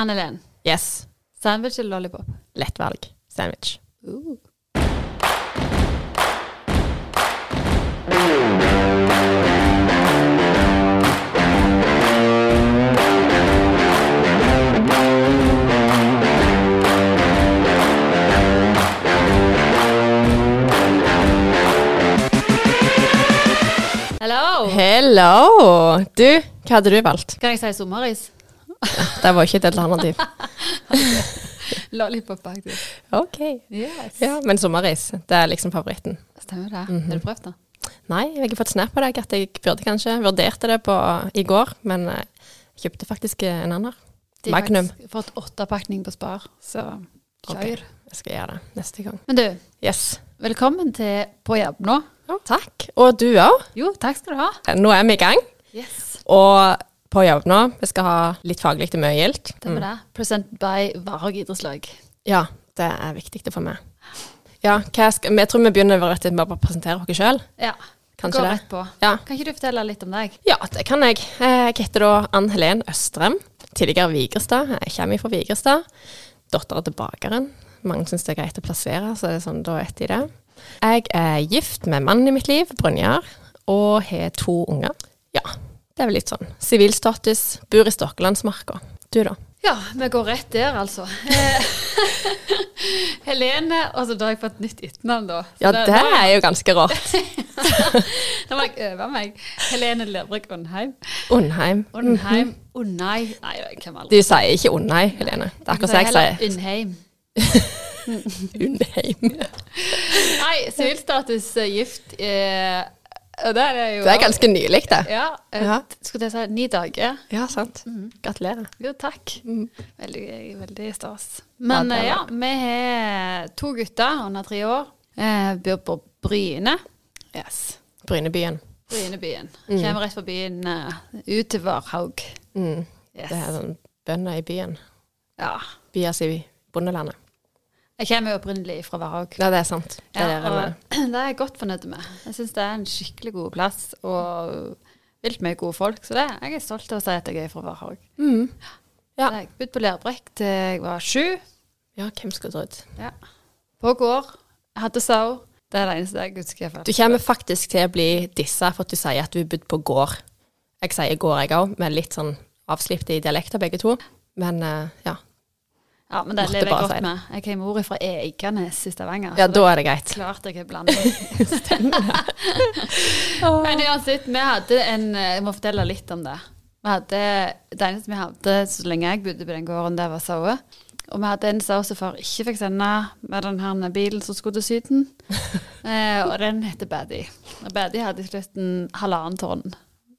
Anne Len. Yes. Sandwich eller lollipop? Lett valg. Sandwich. Hello! Hello! Du, hva hadde du valgt? Kan jeg si sommeris? Det var ikke et alternativ. Lollipop, faktisk. OK. Yes. Ja, Men sommeris, det er liksom favoritten. Stemmer det. Har du prøvd det? Nei, jeg har ikke fått snap på deg at jeg burde kanskje vurderte det på, i går, men eh, jeg kjøpte faktisk en annen. Har Magnum. faktisk fått åttepakning på Spar, så kjør. Jeg skal gjøre det neste gang. Men du, Yes. velkommen til På jobb nå. Takk. Og du òg. Jo, takk skal du ha. Nå er vi i gang. Yes. Og på jobb nå. Vi skal ha litt faglig til mye gildt. med det. Present by Varg idrettslag. Ja, det er viktig det for meg. Ja, skal, jeg tror vi begynner rett med å presentere oss sjøl. Ja. Kanskje Gå det? rett på. Ja. Kan ikke du fortelle litt om deg? ja, det kan jeg. Eh, Jeg heter da Ann Helen Østrem. Tidligere Vigrestad. Jeg kommer fra Vigrestad. Datter til bakeren. Mange syns det er greit å plassere, så det er sånn, da vet de det. Jeg er gift med mannen i mitt liv, Brynjar, og har to unger. Ja, det er vel litt sånn. Sivilstatus. Bor i Stokkelandsmarka. Du, da? Ja, vi går rett der, altså. Eh, Helene Og så da har jeg fått nytt etternavn, da. Så Ja, det, det er jo ganske rart. Da må jeg øve meg. Helene Lerbrek Undheim. Undheim. Undheim. Unnei. Nei, jeg kan aldri Du sier ikke Undheim, Helene. Det er akkurat som jeg sier. Undheim. Undheim. Nei, sivilstatus eh, gift eh, det er jo Det er ganske nylig, det. Ja. Et, Ja. Skulle jeg si ni dager. Ja, sant. Mm. Gratulerer. Jo, takk. Mm. Veldig, veldig stas. Men Ja, eh, er ja, vi har to gutter under tre år. Eh, bor på Bryne. Yes. Brynebyen. Brynebyen. Kommer rett fra byen eh, ut til Varhaug. Mm. Yes. Det er sånn bønder i byen. Ja. Byas i bondelandet. Jeg kommer jo opprinnelig fra Varhaug. Ja, det er sant. Det er ja, det er jeg godt fornøyd med. Jeg syns det er en skikkelig god plass, og vilt mye gode folk. Så det, jeg er stolt av å si at jeg er fra Varhaug. mm. Ja. Jeg bodde på Lærbrekk til jeg var sju. ja, hvem skulle trodd. Ja. På gård. Jeg hadde sau. Det er det eneste jeg husker. Du kommer faktisk til å bli dissa for at du sier at du bodde på gård. Jeg sier gård, jeg òg, med litt sånn avslipte i dialekter begge to. Men eh, ja. Ja, men det lever jeg godt med. Jeg har mor fra Eikanes i Stavanger. ja, da er det greit. klart jeg er blandet. Men uansett, vi hadde en Jeg må fortelle litt om det. Vi hadde, Det eneste vi hadde så lenge jeg bodde på den gården, det var sauer. Og vi hadde en sau som far ikke fikk sende med den her bilen som skulle til Syden. Eh, og den heter Baddy. Og Baddy hadde i slutten halvannen tonn.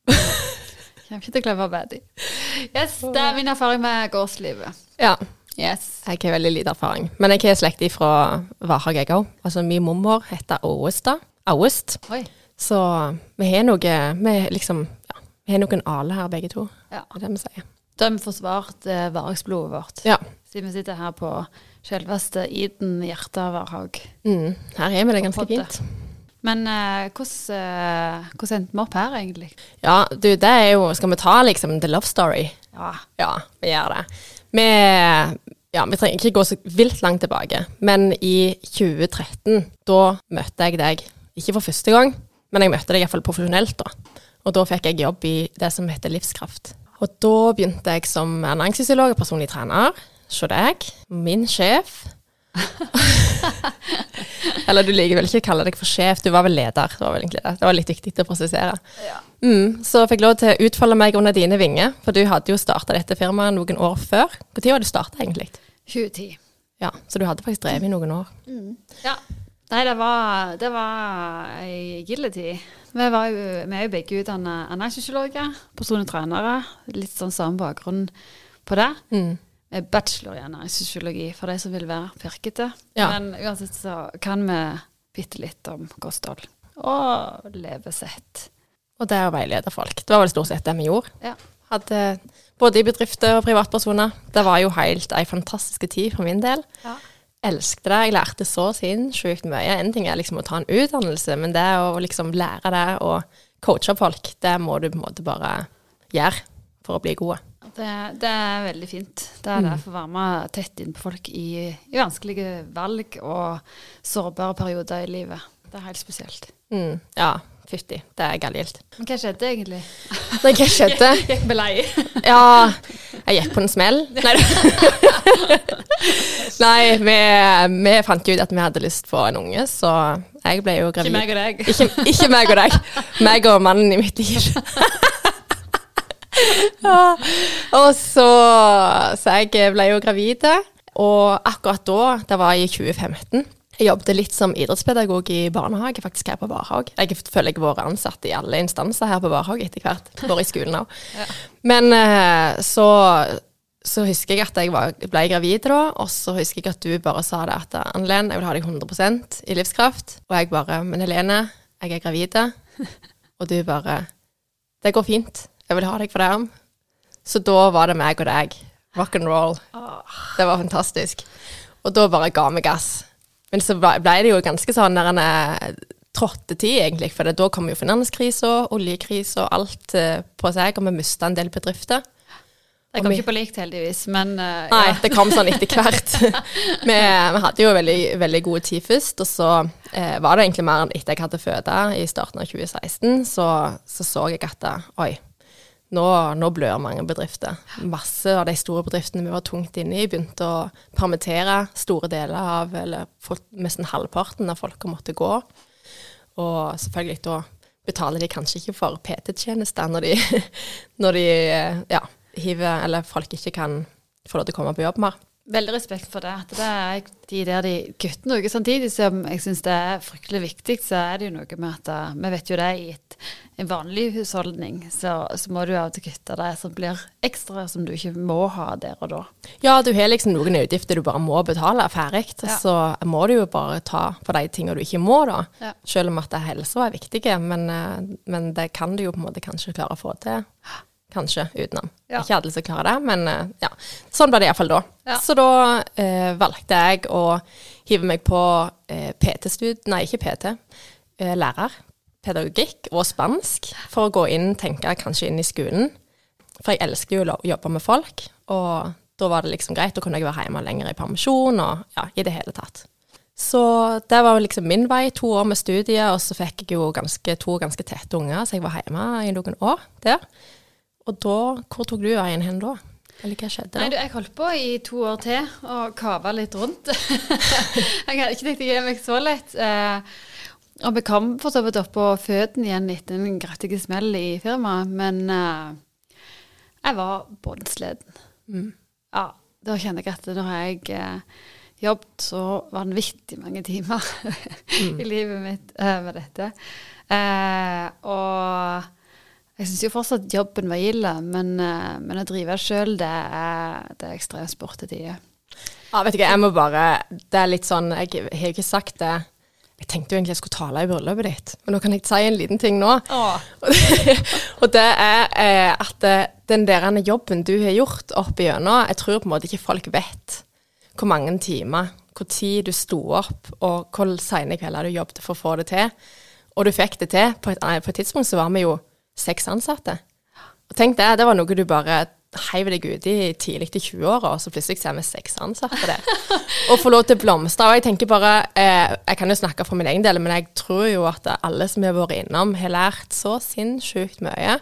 Kommer ikke til å glemme Baddy. Yes, det er min erfaring med gårdslivet. Ja. Yes. Jeg har veldig lite erfaring. Men jeg har slekt fra Varhaug, jeg òg. Altså, min mormor heter Åestad. Auest. Så vi har noe Vi liksom ja, vi har noen ale her, begge to. Ja. Det er det vi sier. Da har vi forsvart eh, varhagsblodet vårt. Ja. Siden vi sitter her på selveste Iden hjertet av Varhaug. Mm. Her er vi det ganske fint. Men eh, hvordan, eh, hvordan endte vi opp her, egentlig? Ja, du, det er jo Skal vi ta liksom the love story? Ja. Ja, vi gjør det. Vi, ja, vi trenger ikke gå så vilt langt tilbake, men i 2013, da møtte jeg deg. Ikke for første gang, men jeg møtte deg iallfall profesjonelt da. Og da fikk jeg jobb i det som heter Livskraft. Og da begynte jeg som ernæringsfysiolog og personlig trener. Se deg. Min sjef. Eller du liker vel ikke å kalle deg for sjef, du var vel leder. Det var vel egentlig det. Det var litt viktig å presisere. Ja. Mm, så jeg fikk lov til å utfolde meg under dine vinger, for du hadde jo starta dette firmaet noen år før. Når var det du starta, egentlig? 2010. Ja, Så du hadde faktisk drevet i noen år. Ja. Nei, det var, det var ei gild tid. Vi, var jo, vi er jo begge utdanna ernæringsfysiologer, personlige trenere. Litt sånn samme bakgrunn på det. Mm. Med bachelor i sosiologi, for de som vil være pirkete. Ja. Men uansett så kan vi bitte litt om kosthold. Og levesett. Og det å veilede folk. Det var vel stort sett det vi gjorde. Ja. Hadde både i bedrifter og privatpersoner. Det var jo helt ei fantastisk tid for min del. Ja. Elsket det. Jeg lærte så sinnssykt mye. En ting er liksom å ta en utdannelse, men det å liksom lære det og coache folk, det må du på en måte bare gjøre for å bli gode. Det, det er veldig fint. Det er derfor å være med tett innpå folk i, i vanskelige valg og sårbare perioder i livet. Det er helt spesielt. Mm, ja, fytti. Det er gallgilt. Men hva skjedde egentlig? Nei, hva skjedde? Gikk vi lei? Ja, jeg gikk på en smell. Nei, Nei vi, vi fant jo ut at vi hadde lyst på en unge, så jeg ble jo Ikke meg og deg. Ikke, ikke meg og deg. Meg og mannen i mitt liv. ja. Og så Så jeg ble jo gravid. Og akkurat da, det var i 2015, jeg jobbet litt som idrettspedagog i barnehage, faktisk her på Varhaug. Jeg føler jeg har vært ansatt i alle instanser her på Varhaug etter hvert. Går i skolen òg. Men eh, så, så husker jeg at jeg var, ble gravid da, og så husker jeg at du bare sa det at Ann-Len, jeg vil ha deg 100% i livskraft. Og jeg bare Men Helene, jeg er gravid. Og du bare Det går fint. Jeg vil ha deg for det. Så da var det meg og deg. Rock and roll. Det var fantastisk. Og da bare ga vi gass. Men så ble det jo ganske sånn der en tråttetid, egentlig. For da kom jo finanskrisa, oljekrisa alt eh, på seg, og vi mista en del bedrifter. Det kom ikke på likt, heldigvis, men uh, Nei, ja. det kom sånn etter hvert. vi, vi hadde jo veldig, veldig gode tid først, og så eh, var det egentlig mer enn etter jeg hadde født i starten av 2016, så så, så jeg at det oi, nå, nå blør mange bedrifter. Masse av de store bedriftene vi var tungt inne i, begynte å permittere store deler av, eller folk, nesten halvparten av folka måtte gå. Og selvfølgelig da betaler de kanskje ikke for PT-tjenester når de, når de eh, ja, hiver, eller folk ikke kan få lov til å komme på jobb mer. Veldig respekt for det. At det er de der de kutter noe. Samtidig som jeg syns det er fryktelig viktig, så er det jo noe med at eh, vi vet jo det i et, en vanlig husholdning, så, så må du av og til kutte det som blir ekstra, som du ikke må ha der og da. Ja, du har liksom noen utgifter du bare må betale ferdig, Ja. så må du jo bare ta for de tingene du ikke må, da. Ja. Selv om at helsa er viktig, men, eh, men det kan du jo på en måte kanskje klare å få til. Kanskje utenom. Ja. Ikke alle som klarer det, men eh, ja. Sånn ble det iallfall da. Ja. Så da eh, valgte jeg å hive meg på eh, PT-stud, nei, ikke PT, eh, lærer. Pedagogikk og spansk, for å gå inn, tenke kanskje inn i skolen. For jeg elsker jo å jobbe med folk, og da var det liksom greit. Da kunne jeg være hjemme lenger i permisjon, og ja, i det hele tatt. Så det var liksom min vei. To år med studiet, og så fikk jeg jo ganske, to ganske tette unger, så jeg var hjemme i noen år der. Og da Hvor tok du veien hen da? Eller hva skjedde da? Nei, du, jeg holdt på i to år til og kava litt rundt. jeg hadde ikke tenkt å gi meg så lett. Eh, og vi kom for så vidt opp på føttene igjen etter en grattig smell i firmaet, men eh, jeg var bunnsliten. Mm. Ja, da kjenner jeg at når jeg eh, jobbet så vanvittig mange timer i livet mitt eh, med dette. Eh, og jeg syns jo fortsatt jobben var ille, men, eh, men å drive sjøl, det er, det er ekstremsport til tider. Ja, vet hva, jeg må bare Det er litt sånn Jeg har ikke sagt det Jeg tenkte jo egentlig jeg skulle tale i bryllupet ditt, men nå kan jeg si en liten ting nå. Og det, er eh, at eh, den der jobben du har gjort opp igjennom, jeg tror på en måte ikke folk vet hvor mange timer, hvor tid du sto opp, og hvor sene kvelder du jobbet for å få det til. Og du fikk det til. På et, på et tidspunkt så var vi jo seks ansatte. Og tenk det, det var noe du bare heiv deg ut i tidlig i 20-åra, og så plutselig ser vi seks ansatte der. Og få lov til å blomstre. Og jeg tenker bare eh, Jeg kan jo snakke for min egen del, men jeg tror jo at alle som har vært innom, har lært så sinnssykt mye.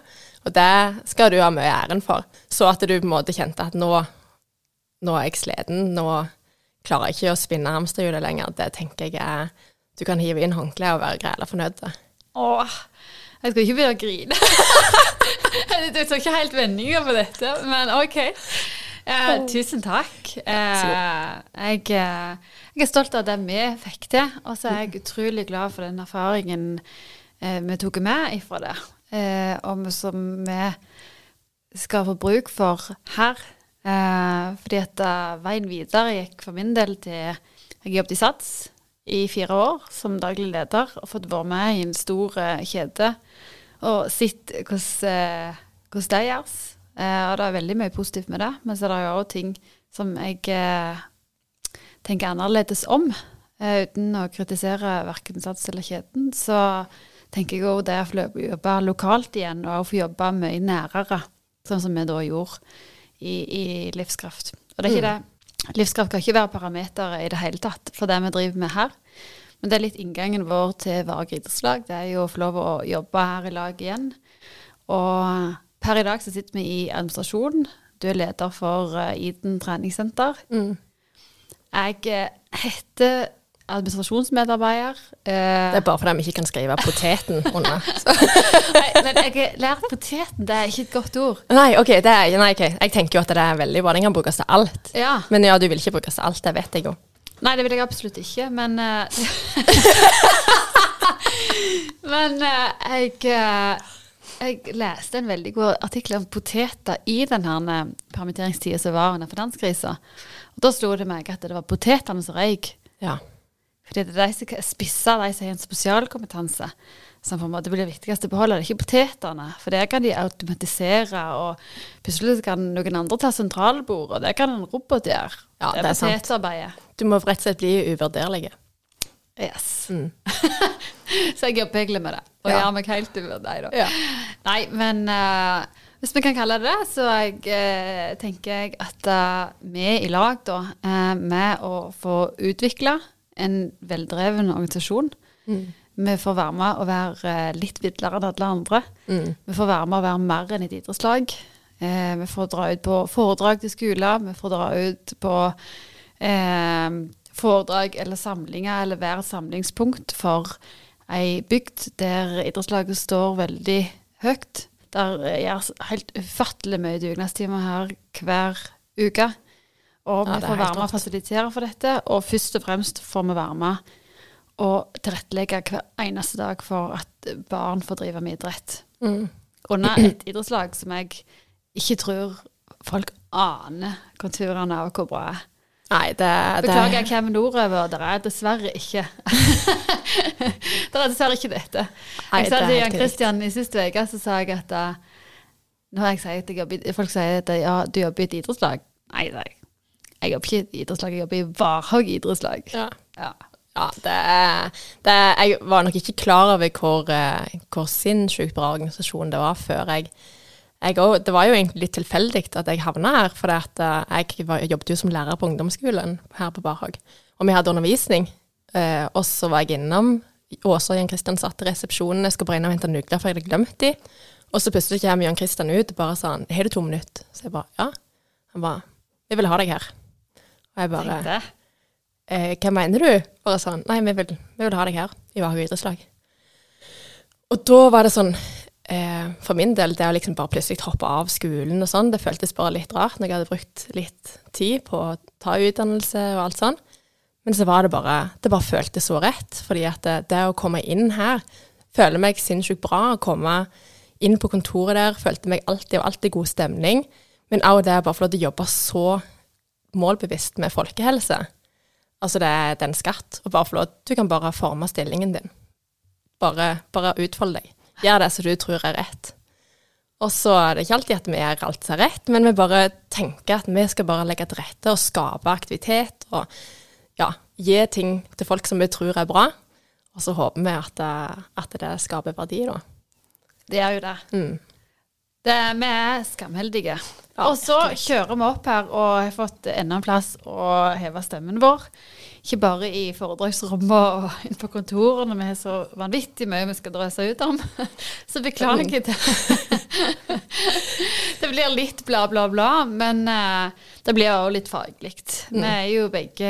Og det skal du ha mye æren for. Så at du på en måte kjente at nå, nå er jeg sliten, nå klarer jeg ikke å spinne hamsterhjulet lenger. Det tenker jeg er Du kan hive inn håndkleet og være grela fornøyd. Åh, jeg skal ikke begynne å grine. du tar ikke helt vendinger på dette, men OK. Eh, tusen takk. Eh, jeg, eh, jeg er stolt av det vi fikk til, og så er jeg utrolig glad for den erfaringen eh, vi tok med ifra det, eh, og som vi skal få bruk for her. Eh, fordi at veien videre gikk for min del til Jeg jobbet i SATS i fire år som daglig leder og fått være med i en stor eh, kjede og sett hvordan eh, hvordan det gjøres. Eh, og det er veldig mye positivt med det, men så er det jo også ting som jeg tenker annerledes om. Uten å kritisere verken Sats eller kjeden, så tenker jeg òg det å få jobbe lokalt igjen, og få jobbe mye nærere, sånn som vi da gjorde i, i livskraft. Og det er ikke det. Livskraft kan ikke være parametere i det hele tatt for det vi driver med her. Men det er litt inngangen vår til Varg idrettslag. Det er jo å få lov å jobbe her i lag igjen. Og per i dag så sitter vi i administrasjonen. Du er leder for Iden treningssenter. Jeg eh, heter administrasjonsmedarbeider. Eh, Det er bare fordi vi ikke kan skrive poteten under. nei, men jeg har lært poteten, det er ikke et godt ord. Nei, ok, det er, nei, okay. Jeg tenker jo at det er veldig bra. Den kan brukes til alt. Ja. Men ja, du vil ikke brukes til alt, det vet jeg jo. Nei, det vil jeg absolutt ikke, men uh, Men uh, jeg, uh, jeg leste en veldig god artikkel om poteter i denne permitteringstida som var under finanskrisa. Da slo det meg at det var potetene som røyk. Ja. Fordi det er de som spisser, de som har en spesialkompetanse, som på en måte blir det viktigste å beholde. Det er ikke potetene, for det kan de automatisere, og plutselig kan noen andre ta sentralbord, og det kan en robot gjøre. Ja, det det er er sant. potetarbeidet. Du må rett og slett bli uvurderlig. Yes. Mm. Så jeg jobber egentlig med det, og Ja. gjør meg helt uvurderlig. Ja. Nei, men uh, hvis vi kan kalle det det, så jeg, eh, tenker jeg at uh, vi i lag, da, uh, med å få utvikla en veldreven organisasjon Vi får være med å være eh, litt vidlere enn alle andre. Mm. Vi får være med å være mer enn et idrettslag. Eh, vi får dra ut på foredrag til skoler. Vi får dra ut på eh, foredrag eller samlinger, eller være et samlingspunkt for ei bygd der idrettslaget står veldig høyt. Der gjøres helt ufattelig mye dugnadstimer her hver uke. Og vi det er får være med og fasilitere for dette, og først og fremst får vi være med og tilrettelegge hver eneste dag for at barn får drive med idrett. Mm. Under et idrettslag som jeg ikke tror folk aner konturene av hvor bra er. Nei, det, det Beklager, jeg kommer nordover. Det er dessverre ikke Det er dessverre ikke dette. Nei, Jeg sa det er til Jan Christian i siste uke, så sa jeg at eh, når jeg sier at jeg jobber, Folk sier at ja, du jobber i et idrettslag. Nei, nei. Jeg jobber ikke i et idrettslag, jeg jobber i Varhaug idrettslag. ja. Ja. Ja, det er, det er Jeg var nok ikke klar over hvor, eh, hvor sinnssykt bra organisasjon det var før jeg, jeg også, Det var jo egentlig litt tilfeldig at jeg havna her, for jeg var, jobbet jo som lærer på ungdomsskolen her på Barhag. Og vi hadde undervisning, eh, og så var jeg innom Åse og Jan Kristian satt i resepsjonen, jeg skulle bare inn og hente nøkler, for jeg hadde glemt de. Og så plutselig kommer Jan Kristian ut og bare sa han, har du to minutter? Så jeg bare ja. Han bare jeg vil ha deg her. Og jeg bare Tenkte. eh, hva mener du? Bare sånn, nei, vi vil, vi vil ha deg her i Varhaug idrettslag. Og da var det sånn, eh, for min del, det å liksom bare plutselig hoppe av skolen og sånn, det føltes bare litt rart når jeg hadde brukt litt tid på å ta utdannelse og alt sånn. Men så var det bare, det bare føltes så rett, fordi at det, det å komme inn her, føler meg sinnssykt bra, å komme inn på kontoret der, følte meg alltid, og alltid god stemning, men òg det å bare få lov til å jobbe så målbevisst med folkehelse. Altså det er, en skatt. Og bare få lov Du kan bare forme stillingen din. Bare, bare utfolde deg. Gjør det som du tror er rett. Og så er det ikke alltid at vi gjør alt som er rett, men vi bare tenker at vi skal bare legge til rette og skape aktivitet og ja, gi ting til folk som vi tror er bra. Og så håper vi at det, at det skaper verdi, da. Det er jo det. Mm. Det vi er skamheldige. Ja, og så kjører vi opp her og har fått enda en plass å heve stemmen vår. Ikke bare i foredragsrommet og inne på kontorene, vi har så vanvittig mye vi skal drøse ut om. Så beklager det. Det blir litt bla, bla, bla, men eh, det blir også litt faglig. Vi er jo begge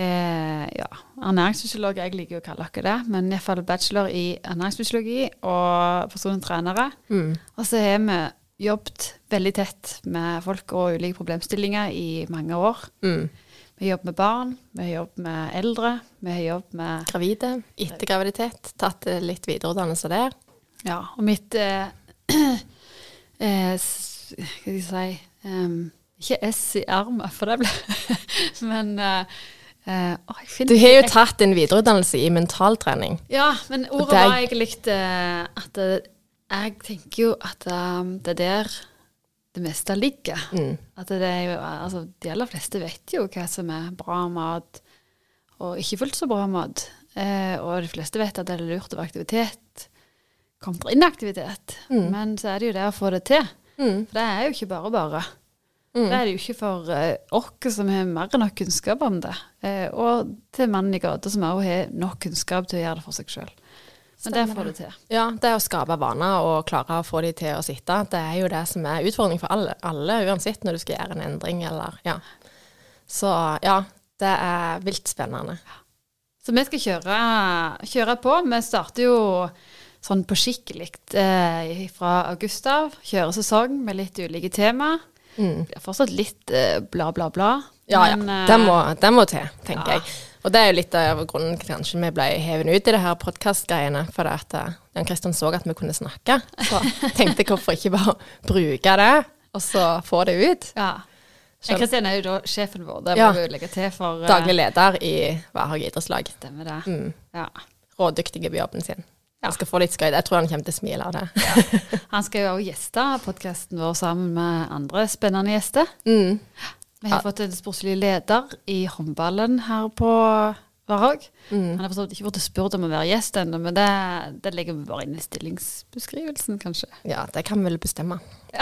eh, ja, ernæringsfysiolog, jeg liker jo å kalle dere det, men iallfall bachelor i ernæringsfysiologi og personlige trenere. Mm. Og så har vi jobbet veldig tett med folk og ulike problemstillinger i mange år. Mm. Vi har jobbet med barn, vi har jobbet med eldre, vi har jobbet med Gravide, etter graviditet, tatt eh, litt videreutdannelse der. Ja, og mitt eh, eh, Hva skal jeg si um, Ikke S i armen, for det ble Men eh, eh, oh, Du har jo tatt en videreutdannelse i mentaltrening. Ja, men ordet Det var egentlig uh, at uh, jeg tenker jo at um, det er der det meste ligger. Mm. At det er jo, altså, de aller fleste vet jo hva som er bra mat, og ikke fullt så bra mat. Og de fleste vet at det er lurt over aktivitet kontra inaktivitet. Mm. Men så er det jo det å få det til. Mm. For det er jo ikke bare bare. Mm. Det er det jo ikke for uh, oss som har mer enn nok kunnskap om det. Eh, og til mannen i gata som også har nok kunnskap til å gjøre det for seg sjøl. Men det får du til. Ja, det å skape vaner og klare å få de til å sitte, det er jo det som er utfordring for alle, alle uansett når du skal gjøre en endring eller ja. Så ja, det er vilt spennende. Så vi skal kjøre, kjøre på. Vi starter jo sånn på skikkelig eh, fra august av. Kjøre sesong med litt ulike tema. Mm. Det er fortsatt litt eh, bla, bla, bla. Ja, men, ja. eh, Det må, det må til, tenker ja. jeg. Og det er jo litt av grunnen til kanskje vi ble hevet ut i det her podkastgreiene. For det at eh, Jan Kristian så at vi kunne snakke. Så tenkte jeg hvorfor ikke bare bruke det, og så få det ut. Ja. Jan Kristian er jo da sjefen vår. Det må Ja. vi legge til for uh, Daglig leder i Varhaug idrettslag. Stemmer det. Mm. Ja. Rådyktige på jobben sin. Ja. Han skal få litt skøyt. Jeg tror han kommer til å smile av det. Han skal jo også gjeste podkasten vår sammen med andre spennende gjester. Mm. Vi har Ja. fått en sportslig leder i håndballen her på Varhaug. Mm. Han har forstått ikke blitt spurt om å være gjest ennå, men det, det legger vi bare inn i stillingsbeskrivelsen, kanskje. Ja, det kan vi vel bestemme.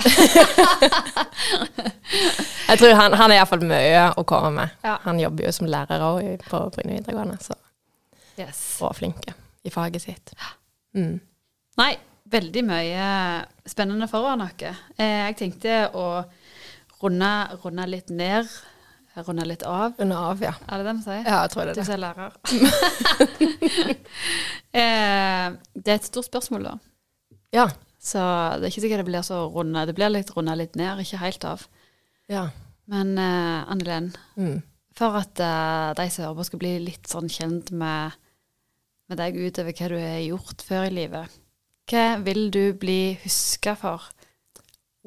jeg tror han, han er iallfall mye å komme med. Ja. Han jobber jo som lærer òg på Bryne videregående, så Yes. og flinke i faget sitt. Mm. Nei, veldig mye spennende foran dere. Eh, jeg tenkte å runde, runde litt ned, runde litt av. Runde av, ja. Er det det vi sier? Ja, jeg tror det Du er det. som er lærer. eh, det er et stort spørsmål, da. Ja. Så det er ikke sikkert det blir så runde. Det blir litt runde litt ned, ikke helt av. ja. Men uh, Annelen, Mm. for at uh, de som hører på skal bli litt sånn kjent med, med deg utover hva du har gjort før i livet, hva vil du bli huska for?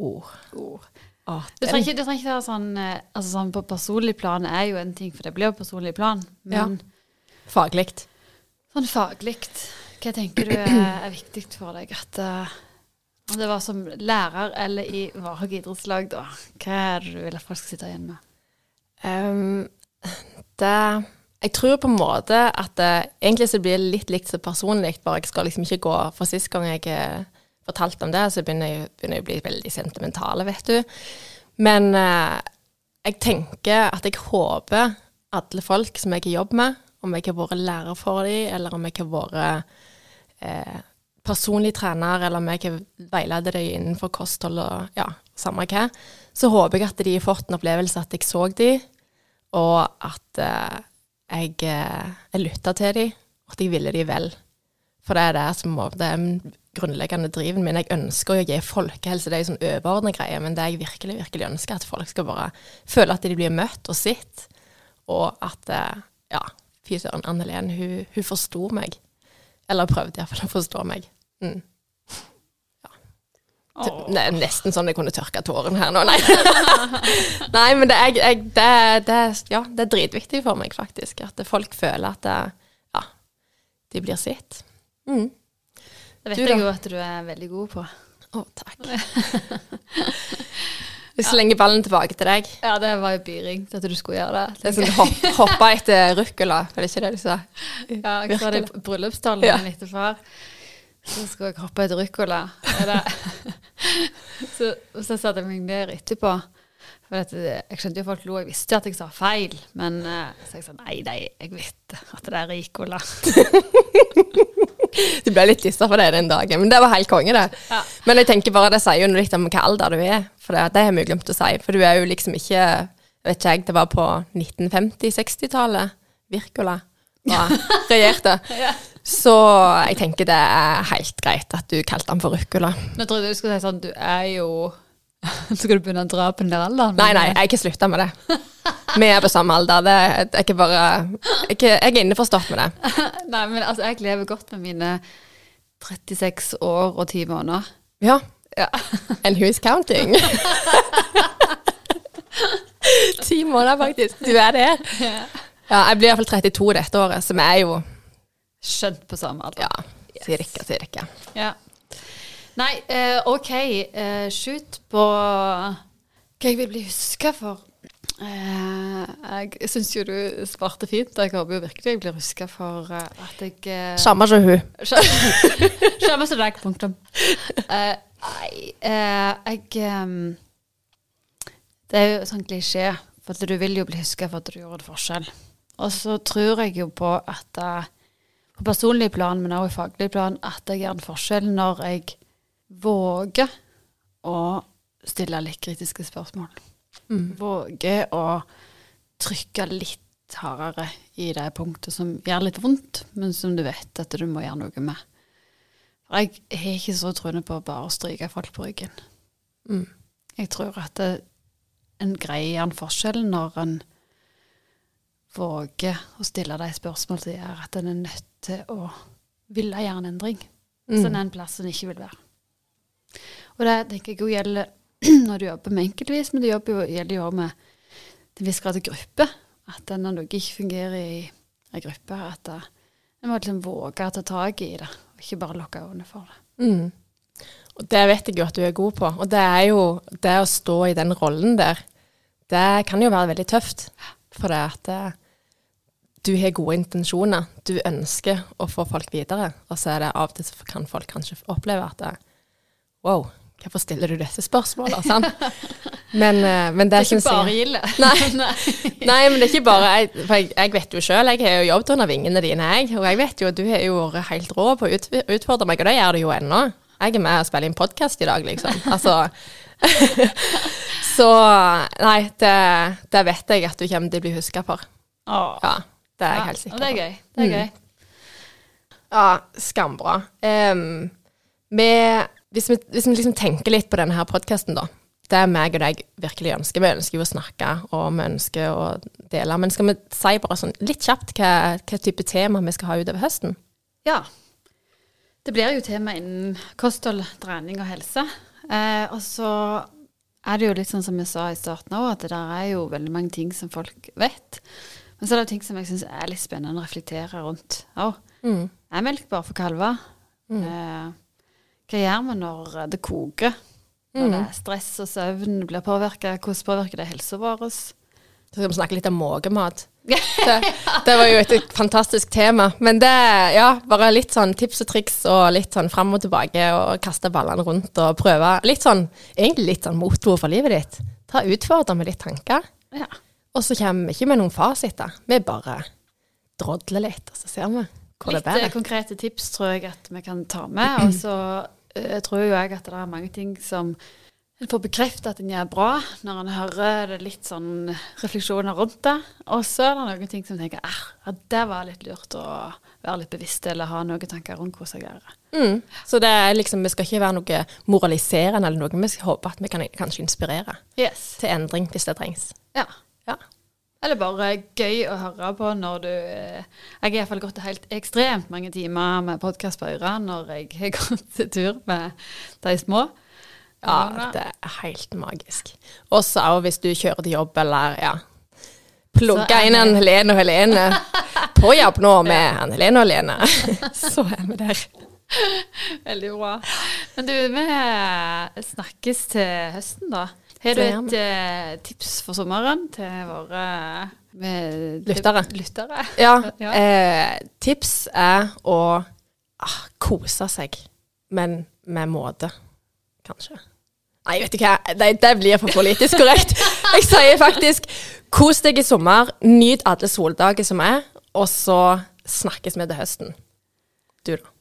Ord. Ord. Ah, Du trenger ikke, ikke være sånn, eh, altså sånn På personlig plan er jo en ting, for det blir jo personlig plan. Men Faglikt. sånn faglig, hva tenker du er, er viktig for deg? At uh, Om det var som lærer eller i Varhaug idrettslag, da. Hva er det du vil at folk skal sitte igjen med? Um, det Jeg tror på en måte at det, egentlig så blir det litt likt så personlig, bare jeg skal liksom ikke gå For sist gang jeg eh, fortalte om det, så begynner jeg, begynner jeg å bli veldig sentimentale, vet du. Men eh, jeg tenker at jeg håper alle folk som jeg har jobbet med, om jeg har vært lærer for dem, eller om jeg har vært eh, personlig trener, eller om jeg har veiledet dem innenfor kosthold og ja, samme hva, så håper jeg at de har fått en opplevelse at jeg så dem, og at eh, jeg, eh, jeg lytta til dem, og at jeg ville dem vel. For det er det som er den grunnleggende driven min. Jeg ønsker å gi folkehelse, det er jo sånn overordnet greie, men det jeg virkelig, virkelig ønsker, at folk skal bare føle at de blir møtt og sett, og at eh, ja, fy søren, Anne hun, hun forsto meg. Eller prøvde iallfall å forstå meg. Mm. Det er nesten sånn jeg kunne tørka tårene her nå. Nei, Nei men det er, jeg, det, det, ja, det er dritviktig for meg, faktisk. At folk føler at det, ja, de blir sett. Mm. Det vet Du jeg jo at du er veldig god på. Å, takk. Vi slenger ballen tilbake til deg. Ja, det var jo byring at du skulle gjøre det. Det er sånn hopp, Hoppe etter ruccola, er det ikke det du sa? Ja, jeg sa det i bryllupstalen Ja. min etter far. Så skulle jeg hoppe etter ruccola. Så, så satte jeg meg ned etterpå. For dette, jeg skjønte jo folk lo. Jeg visste at jeg sa feil. Men eh, så jeg sa nei, nei, jeg vet at det er ricola. Du ble litt dissa for det den dagen, men det var helt konge, det. Ja. Men jeg tenker bare det sier jo litt om hvilken alder du er, for det, det har vi jo glemt å si. For du er jo liksom ikke Vet ikke jeg, det var på 1950-60-tallet Virkola regjerte. Ja. Så jeg tenker det er helt greit at du kalte han for Ruccola. Nå trodde jeg du skulle si sånn, du er jo skal du begynne å dra på den der alderen. Nei, nei, jeg har ikke slutta med det. Vi er på samme alder. Det er ikke bare Jeg, er ikke- jeg er innforstått med det. Nei, men altså, jeg lever godt med mine 36 år og 10 måneder. Ja. Ja. And who's counting? Ti måneder, faktisk. Du er det. Ja, jeg blir iallfall 32 dette året, som er jo Skjønt på samme alder. Ja, cirka, cirka. Ja. Nei, eh, OK. Eh, Skyt på hva jeg vil bli huska for. Eh, jeg syns jo du svarte fint, og jeg håper jo virkelig jeg blir huska for eh, at jeg eh, Samme som hun. Samme som deg, punktum. Eh, Nei, jeg ehm, Det er jo sånn klisjé, for du vil jo bli huska for at du gjorde en forskjell. Og så tror jeg jo på at på personlig plan, men også i faglig plan, at jeg gjør en forskjell når jeg våger å stille litt kritiske spørsmål. Våger å trykke litt hardere i det punktet som gjør litt vondt, men som du vet at du må gjøre noe med. For jeg har ikke så troende på bare å stryke folk på ryggen. Mm. Jeg tror at det, en greier en forskjell når en våger å stille de spørsmål som gjør at en er nødt til å ville gjøre en endring. Hvis en er en plass en ikke vil være. Og det tenker jeg jo gjelder når du jobber med enkeltvis, men det jo, gjelder jo òg med til en viss grad gruppe. At når noe ikke fungerer i en gruppe, at en må liksom våge å ta tak i det, og ikke bare lukke øynene for det. Mm. Og det vet jeg jo at du er god på. Og det er jo det å stå i den rollen der, det kan jo være veldig tøft. For det at eh, du har gode intensjoner. Du ønsker å få folk videre. Og så er det av og til så kan folk kanskje oppleve at det, Wow, hvorfor stiller du disse spørsmålene? Sant? Men, eh, men det, Det er ikke bare jeg- gilde. Nei. Nei, men det er ikke bare jeg, for jeg, jeg vet jo sjøl, jeg har jo jobbet under vingene dine, jeg. Og jeg vet jo at du har jo vært helt rå på å ut, utfordre meg, og det gjør du jo ennå. Jeg er med og spiller inn podkast i dag, liksom. Altså Så nei, det, det vet jeg at du kommer til å bli huska for. Åh. Ja, det er jeg Ja, helt sikker og Det er på. gøy. Det er Mm. gøy. Ja, skambra. Um, med, hvis, vi, hvis vi liksom tenker litt på denne her podkasten, da. Det er meg og deg virkelig ønsker. Vi ønsker jo å snakke, og vi ønsker å dele. Men skal vi si bare sånn litt kjapt hva, hva type tema vi skal ha utover høsten? Ja. Det blir jo tema innen kosthold, trening og helse. Eh, og så er det jo litt sånn som jeg sa i starten òg, at det der er jo veldig mange ting som folk vet. Men så er det ting som jeg syns er litt spennende å reflektere rundt òg. Mm. Er melk bare for kalver? Eh, hva gjør vi når det koker? Når det er stress og søvn blir påvirka, hvordan påvirker det helsa vår? Så skal vi snakke litt om magemat. Det, det var jo et, et fantastisk tema. Men det, ja, bare litt sånn tips og triks og litt sånn fram og tilbake og kaste ballene rundt og prøve. Litt sånn, egentlig litt sånn motto for livet ditt. Ta utfordre med litt tanker. Ja. Og så kommer vi ikke med noen fasiter. Vi bare drodler litt, og så ser vi hvor Litt det bærer. konkrete tips tror jeg at vi kan ta med. Og så eh, tror jo jeg at det er mange ting som en får bekreftet at en gjør bra, når en hører det litt sånn refleksjoner rundt det. Og så er det noen ting som tenker at ja, det var litt lurt å være litt bevisst, eller ha noen tanker rundt hvordan jeg gjør det. Mm. Så det er liksom, vi skal ikke være noe moraliserende eller noe. Vi håper at vi kan kanskje inspirere Yes. til endring hvis det trengs. Ja. Eller bare gøy å høre på når du eh, Jeg har iallfall gått helt ekstremt mange timer med podkast på øret når jeg har gått tur med de små. Ja, det er helt magisk. Også hvis du kjører til jobb eller ja, er inn en Helene og Helene på jobb nå med en Helene og Helene. Så er vi der. Veldig bra. Men du, vi snakkes til høsten, da. Har du et uh, tips for sommeren til våre med, Lyttere. lyttere? Ja, Ja. eh, tips er å ah, kose seg, men med måte, kanskje. Nei, vet du hva, det, det blir for politisk korrekt. Jeg sier faktisk kos deg i sommer, nyt alle soldager som er, og så snakkes vi til høsten. Du, da?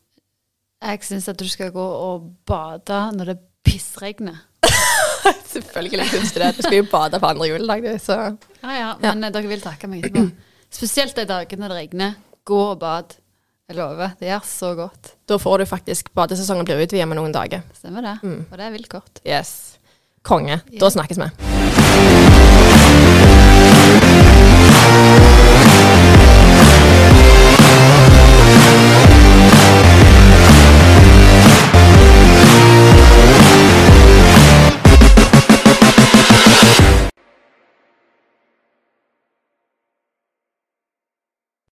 Jeg syns at du skal gå og bade når det pissregner. Selvfølgelig kunstner. Du skal jo bade på andre juledag, du, så Ja ja, men eh, dere vil takke meg etterpå. Spesielt de dagene det regner. Gå og bad. Jeg lover. Det gjør så godt. Da får du faktisk Badesesongen blir utvidet med noen dager. Stemmer det. Mm. Og det er vilt kort. Yes. Konge. Yeah. Da snakkes vi. Thank